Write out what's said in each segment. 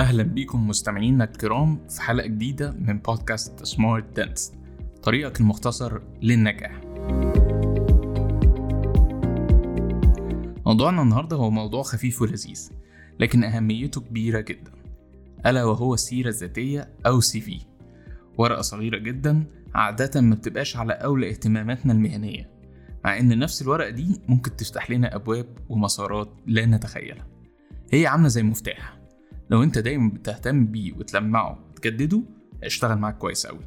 أهلا بيكم مستمعينا الكرام في حلقة جديدة من بودكاست سمارت دانس طريقك المختصر للنجاح. موضوعنا النهاردة هو موضوع خفيف ولذيذ لكن أهميته كبيرة جدا ألا وهو السيرة الذاتية أو سي في. ورقة صغيرة جدا عادة ما بتبقاش على أولى اهتماماتنا المهنية مع إن نفس الورقة دي ممكن تفتح لنا أبواب ومسارات لا نتخيلها. هي عاملة زي مفتاح. لو انت دايما بتهتم بيه وتلمعه وتجدده هيشتغل معاك كويس قوي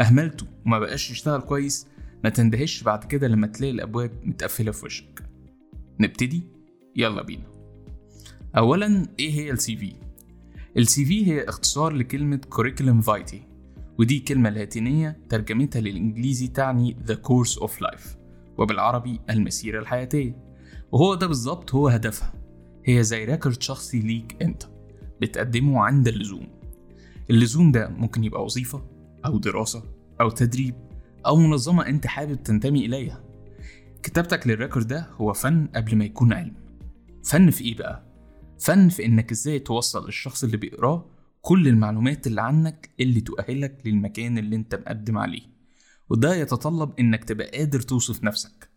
أهملته وما بقاش يشتغل كويس ما تندهش بعد كده لما تلاقي الأبواب متقفلة في وشك. نبتدي؟ يلا بينا. اولا إيه هي السي في؟ السي في هي اختصار لكلمة curriculum vitae ودي كلمة لاتينية ترجمتها للإنجليزي تعني the course of life وبالعربي المسيرة الحياتية. وهو ده بالظبط هو هدفها. هي زي record شخصي ليك أنت. بتقدمه عند اللزوم. اللزوم ده ممكن يبقى وظيفة أو دراسة أو تدريب أو منظمة أنت حابب تنتمي إليها. كتابتك لل record ده هو فن قبل ما يكون علم. فن في إيه بقى؟ فن في إنك إزاي توصل للشخص اللي بيقراه كل المعلومات اللي عنك اللي تؤهلك للمكان اللي أنت مقدم عليه. وده يتطلب إنك تبقى قادر توصف نفسك.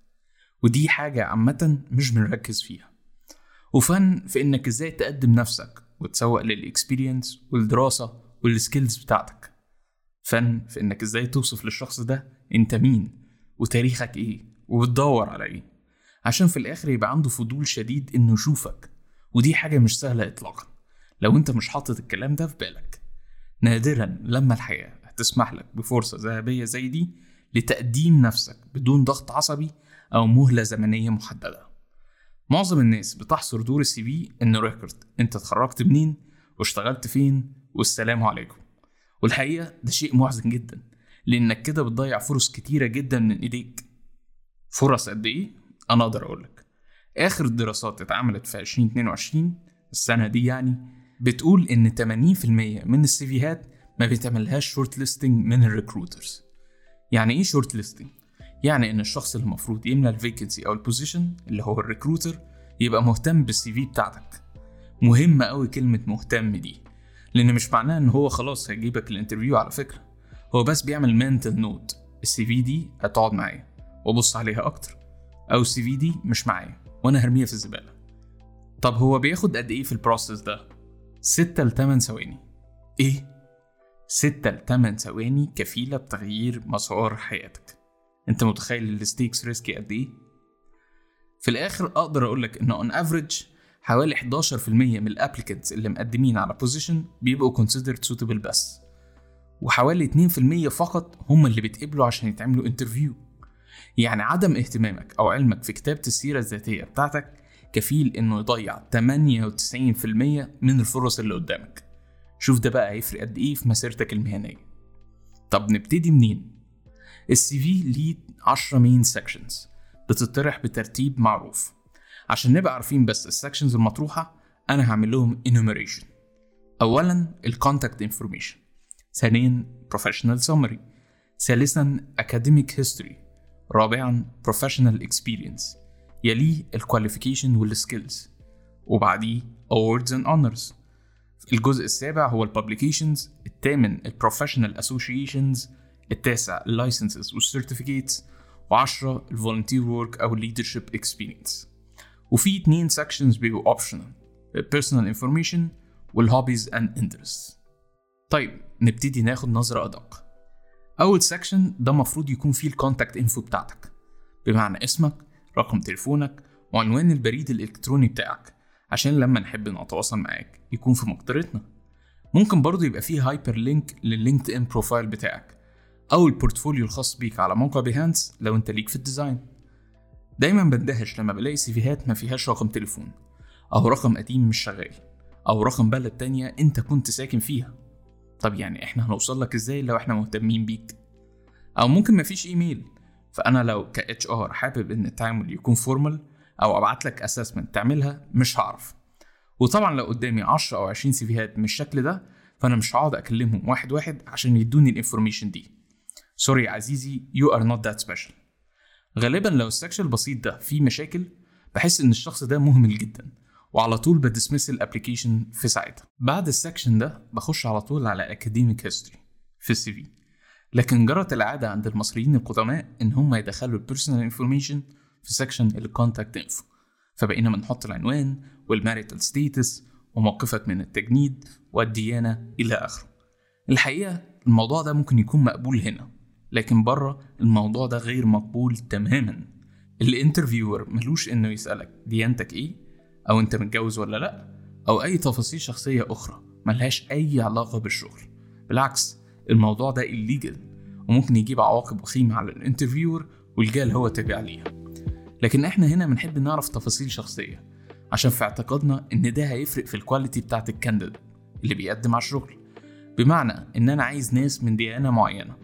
ودي حاجة عامة مش بنركز فيها. وفن في إنك إزاي تقدم نفسك وتسوق لل experience والدراسة وال skills بتاعتك. فن في إنك إزاي توصف للشخص ده أنت مين وتاريخك إيه وبتدور على إيه. عشان في الآخر يبقى عنده فضول شديد إنه يشوفك. ودي حاجة مش سهلة إطلاقا. لو أنت مش حاطط الكلام ده في بالك نادرا لما الحياة هتسمح لك بفرصة ذهبية زي دي لتقديم نفسك بدون ضغط عصبي أو مهلة زمنية محددة. معظم الناس بتحصر دور ال CV في إنه record. أنت اتخرجت منين؟ واشتغلت فين؟ والسلام عليكم. والحقيقة ده شيء محزن جدا لأنك كده بتضيع فرص كتيرة جدا من إيديك. فرص قد إيه؟ أنا أقدر اقولك آخر الدراسات اتعملت في 2022 السنة دي يعني بتقول إن 80% من السيفيهات ما بيتعملهاش short listing من ال recruiters يعني إيه short listing يعني إن الشخص اللي المفروض يملى ال vacancy أو ال position اللي هو ال recruiter يبقى مهتم بالسي في بتاعتك. مهمة قوي كلمة مهتم دي لأن مش معناها إن هو خلاص هيجيبك ال interview على فكرة. هو بس بيعمل منتل نوت ال CV دي هتقعد معايا وأبص عليها أكتر أو ال CV دي مش معايا وأنا هرميها في الزبالة. طب هو بياخد قد إيه في ال process ده؟ 6 ل 8 ثواني. إيه؟ 6 ل 8 ثواني كفيلة بتغيير مسار حياتك. انت متخيل ال stakes risky قد إيه؟ في الآخر أقدر أقول لك إن on average حوالي 11% من ال applicants اللي مقدمين على position بيبقوا considered suitable بس. وحوالي 2% فقط هم اللي بيتقبلوا عشان يتعملوا interview يعني عدم اهتمامك أو علمك في كتابة السيرة الذاتية بتاعتك كفيل إنه يضيع 98% من الفرص اللي قدامك. شوف ده بقى هيفرق قد إيه في مسيرتك المهنية. طب نبتدي منين؟ ال CV ليه 10 main sections بتطرح بترتيب معروف. عشان نبقى عارفين بس ال sections المطروحة أنا هعمل لهم enumeration. أولا ال contact information ثانيا professional summary. ثالثا academic history. رابعا professional experience. يليه ال qualification وال skills وبعديه awards and honors. الجزء السابع هو ال publications الثامن ال professional associations التاسع ال licenses وال certificates و10 ال volunteer work أو ال leadership experience وفي اتنين sections بيبقوا optional ال personal information وال hobbies and interest طيب نبتدي ناخد نظرة أدق. أول section ده المفروض يكون فيه ال contact info بتاعتك. بمعنى اسمك رقم تليفونك وعنوان البريد الإلكتروني بتاعك. عشان لما نحب نتواصل معاك يكون في مقدرتنا. ممكن برضه يبقى فيه hyperlink لل LinkedIn profile بتاعك. أو ال portfolio الخاص بيك على موقع Behance لو أنت ليك في ال design. دايما بندهش لما بلاقي سيفيهات ما فيهاش رقم تليفون أو رقم قديم مش شغال أو رقم بلد تانية أنت كنت ساكن فيها. طب يعني إحنا هنوصل لك إزاي لو إحنا مهتمين بيك؟ أو ممكن مفيش إيميل. فأنا لو ك HR حابب إن التعامل يكون formal أو أبعت لك assessment تعملها مش هعرف. وطبعا لو قدامي 10 أو 20 سيفيهات من الشكل ده فأنا مش هقعد أكلمهم واحد واحد عشان يدوني ال information دي. sorry يا عزيزي you are not that special. غالبا لو ال section البسيط ده فيه مشاكل بحس إن الشخص ده مهمل جدا وعلى طول ب dismiss ال application في ساعتها. بعد ال section ده بخش على طول على academic history في ال CV لكن جرت العادة عند المصريين القدماء إن هم يدخلوا ال personal information في section ال contact info فبقينا بنحط العنوان وال marital status وموقفك من التجنيد والديانة إلى آخره. الحقيقة الموضوع ده ممكن يكون مقبول هنا. لكن بره الموضوع ده غير مقبول تماما. ال interviewer ملوش إنه يسألك ديانتك إيه؟ أو أنت متجوز ولا لأ؟ أو أي تفاصيل شخصية أخرى ملهاش أي علاقة بالشغل. بالعكس الموضوع ده illegal وممكن يجيب عواقب وخيمة على ال interviewer والجهة اللي هو تابع ليها. لكن إحنا هنا بنحب نعرف تفاصيل شخصية عشان في اعتقادنا إن ده هيفرق في ال quality بتاعت ال candidate اللي بيقدم على الشغل. بمعنى إن أنا عايز ناس من ديانة معينة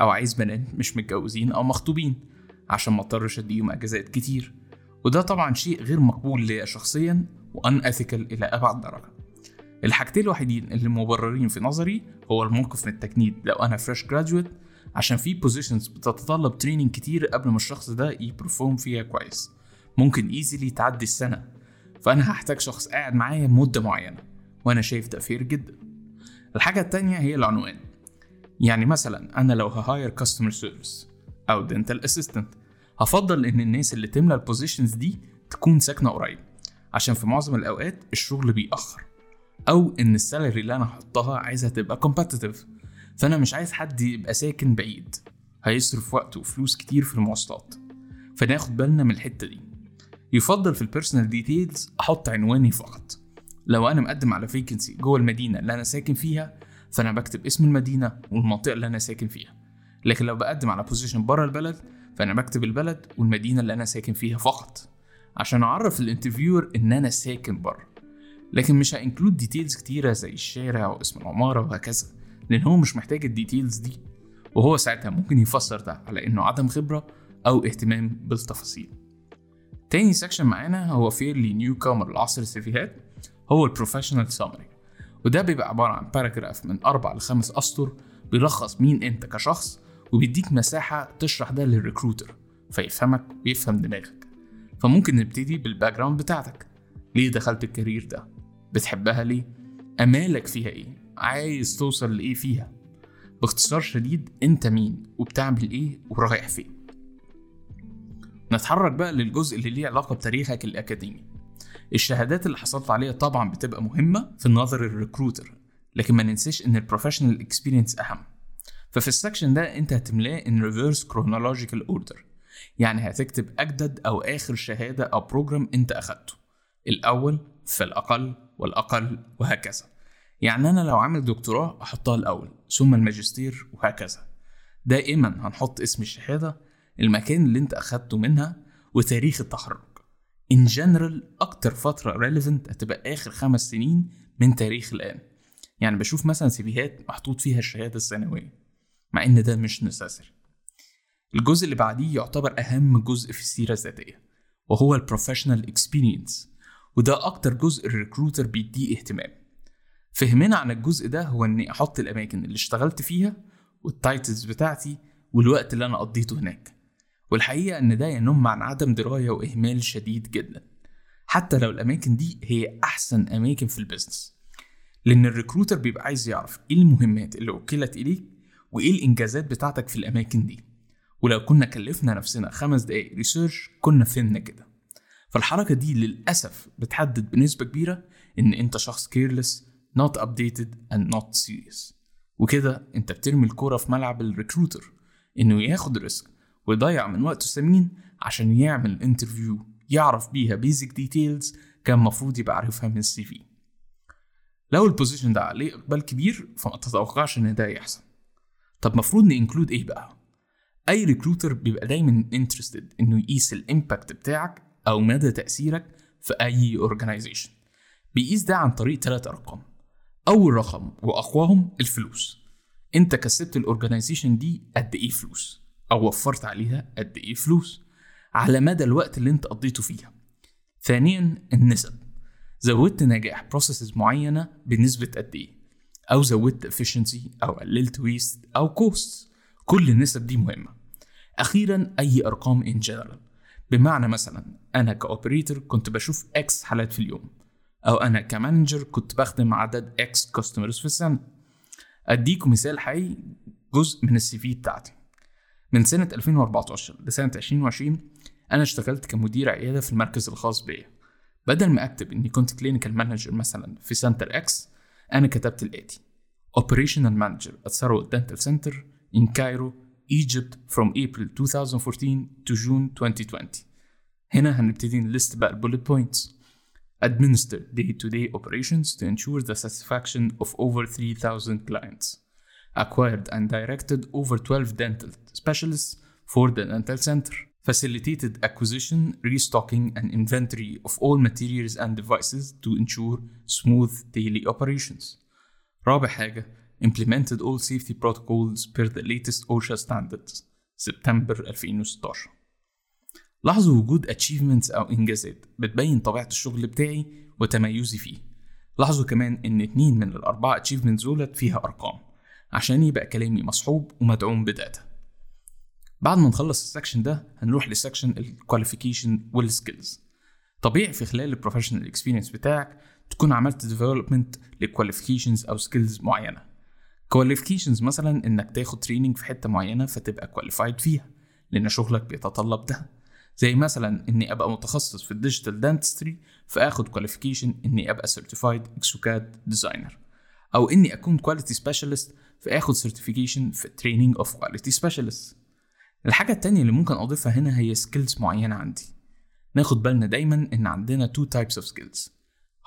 أو عايز بنات مش متجوزين أو مخطوبين عشان ما اضطرش أديهم أجازات كتير. وده طبعا شيء غير مقبول ليا شخصيا و unethical إلى أبعد درجة. الحاجتين الوحيدين اللي مبررين في نظري هو الموقف من التجنيد. لو أنا fresh graduate عشان في positions بتتطلب training كتير قبل ما الشخص ده ي perform فيها كويس. ممكن easily تعدي السنة. فأنا هحتاج شخص قاعد معايا مدة معينة وأنا شايف ده fair جدا. الحاجة التانية هي العنوان. يعني مثلا أنا لو ه hire customer service أو dental assistant هفضل إن الناس اللي تملى ال positions دي تكون ساكنة قريب عشان في معظم الأوقات الشغل بيأخر أو إن ال salary اللي أنا هحطها عايزها تبقى competitive فأنا مش عايز حد يبقى ساكن بعيد هيصرف وقت وفلوس كتير في المواصلات. فناخد بالنا من الحتة دي. يفضل في ال personal details أحط عنواني فقط. لو أنا مقدم على vacancy جوه المدينة اللي أنا ساكن فيها فانا بكتب اسم المدينة والمنطقة اللي أنا ساكن فيها. لكن لو بقدم على position بره البلد فأنا بكتب البلد والمدينة اللي أنا ساكن فيها فقط عشان أعرف ال interviewer إن أنا ساكن بره لكن مش ه include details كتيرة زي الشارع واسم العمارة وهكذا لأن هو مش محتاج ال details دي. وهو ساعتها ممكن يفسر ده على إنه عدم خبرة أو اهتمام بالتفاصيل. تاني section معانا هو fairly newcomer لعصر السيفيهات هو ال professional summary وده بيبقى عبارة عن paragraph من أربع لخمس أسطر بيلخص مين أنت كشخص وبيديك مساحة تشرح ده لل recruiter فيفهمك ويفهم دماغك. فممكن نبتدي بال background بتاعتك. ليه دخلت ال career ده؟ بتحبها ليه؟ أمالك فيها إيه؟ عايز توصل لإيه فيها؟ باختصار شديد أنت مين وبتعمل إيه ورايح فين؟ نتحرك بقى للجزء اللي ليه علاقة بتاريخك الأكاديمي. الشهادات اللي حصلت عليها طبعا بتبقى مهمة في نظر ال recruiter لكن ما ننساش إن ال professional experience أهم. ففي ال section ده أنت هتملاه in reverse chronological order يعني هتكتب أجدد أو آخر شهادة أو program أنت أخدته. الأول فالاقل والأقل وهكذا. يعني أنا لو عامل دكتوراه أحطها الأول ثم الماجستير وهكذا. دائما هنحط اسم الشهادة المكان اللي أنت أخدته منها وتاريخ التخرج. in general أكتر فترة relevant هتبقى آخر خمس سنين من تاريخ الآن. يعني بشوف مثلا سيفيهات محطوط فيها الشهادة الثانويه مع إن ده مش necessary الجزء اللي بعديه يعتبر أهم جزء في السيرة الذاتية وهو ال professional experience وده أكتر جزء ال recruiter بيديه اهتمام. فهمنا عن الجزء ده هو إني أحط الأماكن اللي اشتغلت فيها وال titles بتاعتي والوقت اللي أنا قضيته هناك. والحقيقة إن ده ينم عن عدم دراية وإهمال شديد جدا. حتى لو الأماكن دي هي أحسن أماكن في ال business لأن ال recruiter بيبقى عايز يعرف إيه المهمات اللي وكلت إليك وإيه الإنجازات بتاعتك في الأماكن دي. ولو كنا كلفنا نفسنا خمس دقايق research كنا فهمنا كده. فالحركة دي للأسف بتحدد بنسبة كبيرة إن أنت شخص careless not updated and not serious. وكده أنت بترمي الكورة في ملعب ال recruiter إنه ياخد risk ويضيع من وقته ثمين عشان يعمل interview يعرف بيها basic details كان المفروض يبقى عارفها من ال CV لو ال position ده عليه إقبال كبير فما تتوقعش إن ده يحصل. طب مفروض ن include إيه بقى؟ أي recruiter بيبقى دايما interested إنه يقيس ال impact بتاعك أو مدى تأثيرك في أي organization بيقيس ده عن طريق ثلاث أرقام. أول رقم وأقواهم الفلوس. أنت كسبت ال organization دي قد إيه فلوس؟ أو وفرت عليها قد إيه فلوس على مدى الوقت اللي أنت قضيته فيها. ثانيا النسب. زودت نجاح processes معينة بنسبة قد إيه؟ أو زودت efficiency أو قللت waste أو cost كل النسب دي مهمة. أخيرا أي أرقام in general بمعنى مثلا أنا ك operator كنت بشوف X حالات في اليوم. أو أنا ك manager كنت بخدم عدد X customers في السنة. أديكم مثال حي جزء من ال CV بتاعتي. من سنة 2014 لسنة 2020 أنا اشتغلت كمدير عيادة في المركز الخاص بيا بدل ما أكتب إني كنت كلينيكال مانجر مثلا في سنتر إكس أنا كتبت الآتي Operational Manager at Sarawak Dental Center in Cairo, Egypt from April 2014 to June 2020 هنا هنبتدي نلست بقى البولت بوينتس administer day-to-day operations to ensure the satisfaction of over 3,000 clients acquired and directed over 12 dental specialists for the dental center facilitated acquisition, restocking, and inventory of all materials and devices to ensure smooth daily operations. رابع حاجة implemented all safety protocols per the latest OSHA standards سبتمبر 2016 لاحظوا وجود achievements أو إنجازات بتبين طبيعة الشغل بتاعي وتميزي فيه لاحظوا كمان إن اتنين من الأربعة achievements دولت فيها أرقام عشان يبقى كلامي مصحوب ومدعوم بداتا. بعد ما نخلص ال section ده هنروح ل section ال qualification وال skills طبيعي في خلال ال professional experience بتاعك تكون عملت development ل qualifications أو skills معينة. qualifications مثلا إنك تاخد training في حتة معينة فتبقى qualified فيها لأن شغلك بيتطلب ده. زي مثلا إني أبقى متخصص في ال digital dentistry فآخد qualification إني أبقى certified exocad designer أو إني أكون quality specialist فاخد certification في training of quality specialist الحاجة التانية اللي ممكن أضيفها هنا هي skills معينة عندي. ناخد بالنا دايما إن عندنا two types of skills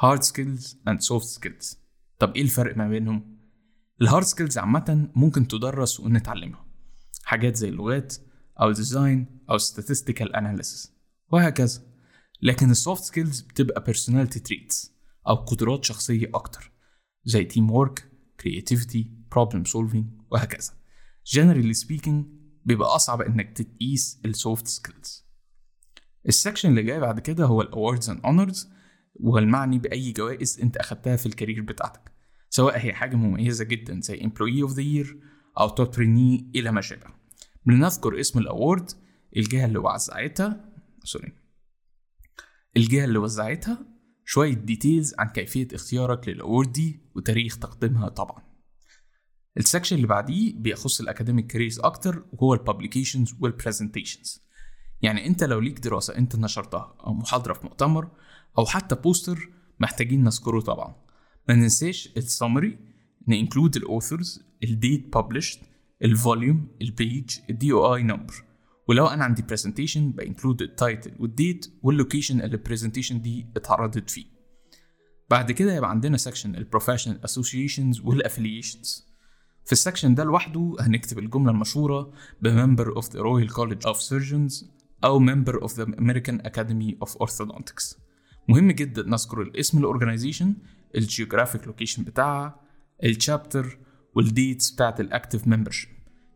hard skills and soft skills. طب إيه الفرق ما بينهم؟ ال hard skills عامة ممكن تدرس ونتعلمها. حاجات زي اللغات أو ال design أو statistical analysis وهكذا. لكن ال soft skills بتبقى personality traits أو قدرات شخصية أكتر زي team work, creativity, problem solving وهكذا. Generally speaking بيبقى أصعب إنك تقيس ال soft skills ال section اللي جاي بعد كده هو ال awards and honors والمعني بأي جوائز أنت أخدتها في ال career بتاعتك. سواء هي حاجة مميزة جدا زي Employee of the Year أو Top Trainee إلى ما شابه بنذكر اسم ال award الجهة اللي وزعتها sorry الجهة اللي وزعتها شوية details عن كيفية اختيارك لل award دي وتاريخ تقديمها طبعا. ال section اللي بعديه بيخص ال academic careers أكتر وهو ال publications وال presentations يعني أنت لو ليك دراسة أنت نشرتها أو محاضرة في مؤتمر أو حتى poster محتاجين نذكره طبعا. ما ننساش السمري نإنكلود الاوثرز الديت ببلشد الفوليوم البيج الدي أو اي نمبر ولو أنا عندي برزنتيشن بإنكلود التايتل والديت واللوكيشن اللي ال presentation دي اتعرضت فيه. بعد كده يبقى عندنا section ال professional associations وال affiliations في ال section ده لوحده هنكتب الجملة المشهورة ب member of the Royal College of Surgeons أو member of the American Academy of Orthodontics. مهم جدا نذكر الاسم ال organization ال geographic location بتاعها ال chapter وال dates بتاعت ال active membership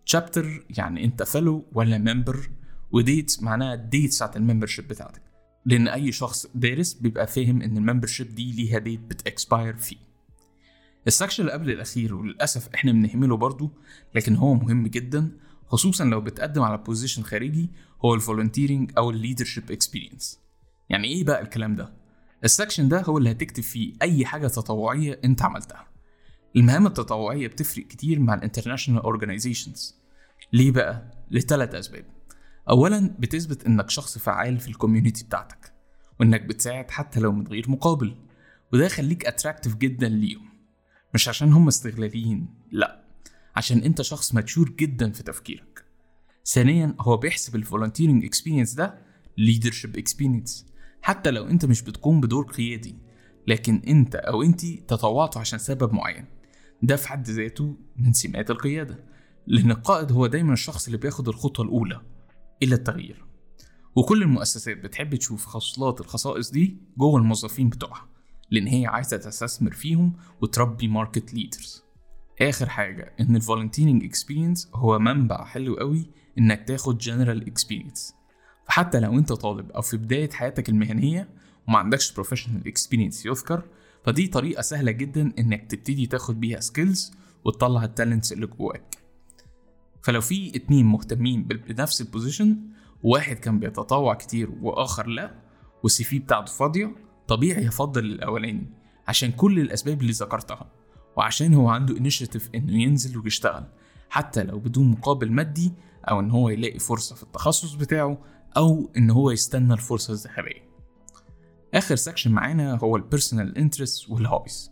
chapter يعني أنت fellow ولا member و dates معناها ال dates بتاعت ال membership بتاعتك. لأن أي شخص دارس بيبقى فاهم إن ال membership دي ليها date بت expire فيه. ال section اللي قبل الأخير وللأسف إحنا بنهمله برضه لكن هو مهم جدا خصوصا لو بتقدم على position خارجي هو ال volunteering أو ال leadership experience يعني إيه بقى الكلام ده؟ ال section ده هو اللي هتكتب فيه أي حاجة تطوعية أنت عملتها. المهام التطوعية بتفرق كتير مع ال international organizations ليه بقى؟ لثلاث أسباب. اولا بتثبت إنك شخص فعال في ال community بتاعتك وإنك بتساعد حتى لو من غير مقابل وده يخليك attractive جدا ليهم. مش عشان هم استغلاليين لا عشان انت شخص mature جدا في تفكيرك. ثانيا هو بيحسب ال volunteering experience ده leadership experience حتى لو انت مش بتقوم بدور قيادي لكن انت أو انت تطوعتوا عشان سبب معين. ده في حد ذاته من سمات القيادة لأن القائد هو دايما الشخص اللي بياخد الخطوة الأولى إلى التغيير. وكل المؤسسات بتحب تشوف خصلات الخصائص دي جوه الموظفين بتوعها. لأن هي عايزة تستثمر فيهم وتربي market leaders آخر حاجة إن ال volunteering experience هو منبع حلو قوي إنك تاخد general experience فحتى لو أنت طالب أو في بداية حياتك المهنية وما عندكش professional experience يذكر فدي طريقة سهلة جدا إنك تبتدي تاخد بيها skills وتطلع ال talents اللي جواك. فلو في اتنين مهتمين بنفس ال position واحد كان بيتطوع كتير وآخر لأ وال CV بتاعته فاضية طبيعي يفضل الأولاني عشان كل الأسباب اللي ذكرتها وعشان هو عنده initiative إنه ينزل ويشتغل حتى لو بدون مقابل مادي أو إن هو يلاقي فرصة في التخصص بتاعه أو إن هو يستنى الفرصة الذهبية. آخر section معانا هو ال personal interest وال hobbies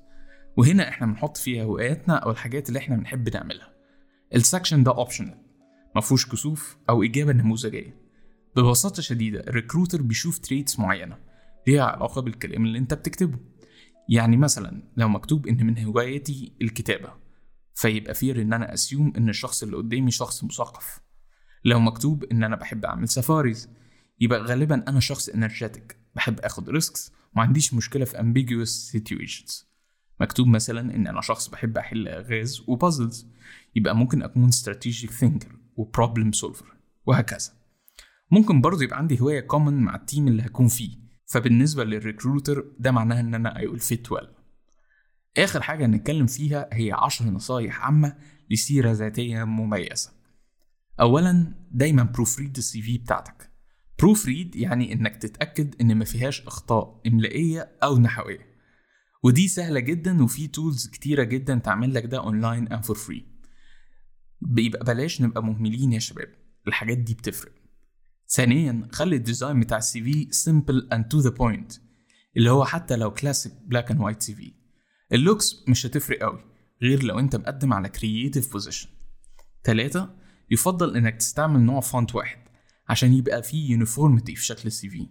وهنا إحنا بنحط فيها هواياتنا أو الحاجات اللي إحنا بنحب نعملها. ال section ده optional مفهوش كسوف أو إجابة نموذجية. ببساطة شديدة ال recruiter بيشوف traits معينة. ليها علاقة بالكلام اللي انت بتكتبه. يعني مثلا لو مكتوب إن من هوايتي الكتابة فيبقى fair إن أنا أ assume إن الشخص اللي قدامي شخص مثقف. لو مكتوب إن أنا بحب أعمل safaris يبقى غالبا أنا شخص energetic بحب آخد risks وما عنديش مشكلة في ambiguous situations. مكتوب مثلا إن أنا شخص بحب أحل الغاز و puzzles يبقى ممكن أكون strategic thinker و problem solver وهكذا. ممكن برضه يبقى عندي هواية common مع ال team اللي هكون فيه. فبالنسبة لل recruiter ده معناها إن أنا will fit well. آخر حاجة هنتكلم فيها هي عشر نصايح عامة لسيرة ذاتية مميزة. اولا دايما proofread ال CV بتاعتك. proofread يعني إنك تتأكد إن ما فيهاش أخطاء إملائية أو نحوية. ودي سهلة جدا وفي tools كتيرة جدا تعمل لك ده online and for free يبقى بلاش نبقى مهملين يا شباب. الحاجات دي بتفرق. ثانيا خلي ال design بتاع ال CV simple and to the point اللي هو حتى لو classic black and white CV ال looks مش هتفرق قوي غير لو انت مقدم على creative position تلاتة يفضل إنك تستعمل نوع font واحد عشان يبقى فيه uniformity في شكل ال CV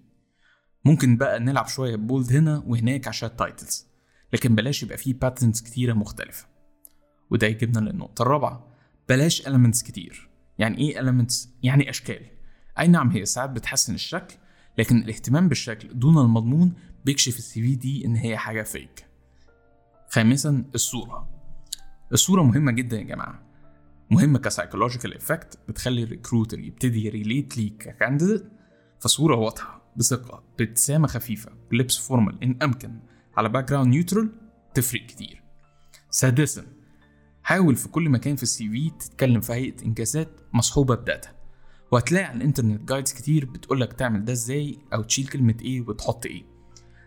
ممكن بقى نلعب شوية bold هنا وهناك عشان ال titles لكن بلاش يبقى فيه patterns كتيرة مختلفة. وده يجيبنا للنقطة الرابعة بلاش elements كتير. يعني إيه elements؟ يعني أشكال. أي نعم هي ساعات بتحسن الشكل لكن الاهتمام بالشكل دون المضمون بيكشف ال CV دي إن هي حاجة fake خامسا الصورة. الصورة مهمة جدا يا جماعة. مهمة ك psychological effect بتخلي ال recruiter يبتدي ي relate ليك ك candidate فصورة واضحة بثقة بابتسامة خفيفة بلبس formal إن أمكن. على background neutral تفرق كتير. سادسا حاول في كل مكان في ال CV تتكلم في هيئة إنجازات مصحوبة ب data. وهتلاقي على الإنترنت guides كتير بتقولك تعمل ده إزاي أو تشيل كلمة إيه وتحط إيه.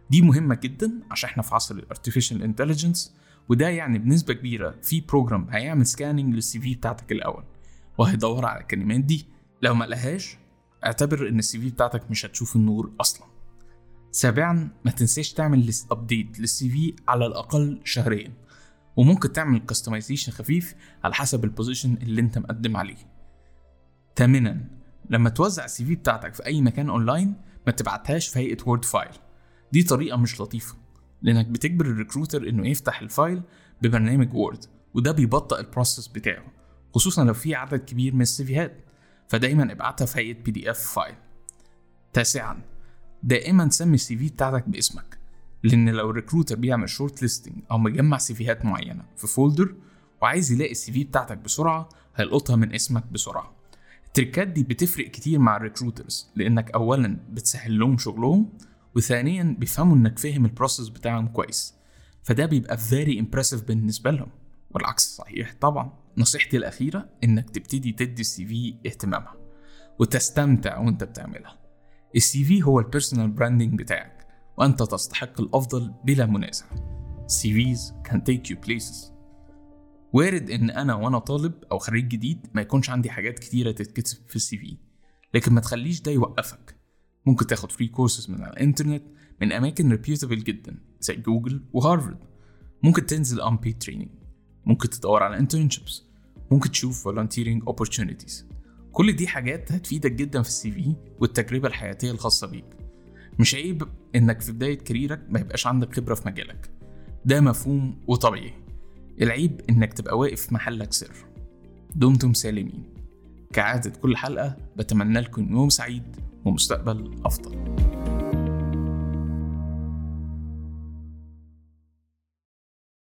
دي مهمة جدا عشان إحنا في عصر ال artificial intelligence وده يعني بنسبة كبيرة في program هيعمل scanning لل CV بتاعتك الأول وهيدور على الكلمات دي. لو ما لقاهاش اعتبر إن ال CV بتاعتك مش هتشوف النور أصلا. سابعا ما تنساش تعمل update لل CV على الأقل شهريا وممكن تعمل customization خفيف على حسب ال position اللي أنت مقدم عليه. ثامنا لما توزع ال CV بتاعتك في أي مكان اونلاين ما تبعتهاش في هيئة Word file دي طريقة مش لطيفة لأنك بتجبر ال recruiter إنه يفتح ال file ببرنامج Word وده بيبطئ ال process بتاعه خصوصا لو في عدد كبير من السيفيهات فدايما ابعتها في هيئة PDF file تاسعا دائما سمي ال CV بتاعتك باسمك لأن لو ال recruiter بيعمل short listing أو مجمع سيفيهات معينة في folder وعايز يلاقي ال CV بتاعتك بسرعة هيلقطها من اسمك بسرعة. التريكات دي بتفرق كتير مع ال recruiters لأنك اولا بتسهل لهم شغلهم وثانيا بيفهموا إنك فاهم ال process بتاعهم كويس. فده بيبقى very impressive بالنسبة لهم. والعكس صحيح طبعا نصيحتي الأخيرة إنك تبتدي تدي ال CV اهتمامها وتستمتع وأنت بتعملها. ال CV هو ال personal branding بتاعك وأنت تستحق الأفضل بلا منازع. CVs can take you places. وارد إن أنا وأنا طالب أو خريج جديد ما يكونش عندي حاجات كتيرة تتكتب في ال CV. لكن ما تخليش ده يوقفك. ممكن تاخد free courses من على الإنترنت من أماكن reputable جدا زي جوجل وهارفارد. ممكن تنزل unpaid training. ممكن تدور على internships. ممكن تشوف volunteering opportunities. كل دي حاجات هتفيدك جدا في ال CV والتجربة الحياتية الخاصة بيك. مش عيب إنك في بداية كاريرك ما يبقاش عندك خبرة في مجالك. ده مفهوم وطبيعي. العيب إنك تبقى واقف محلك سر. دمتم سالمين. كعادة كل حلقة بتمنى لكم يوم سعيد ومستقبل أفضل.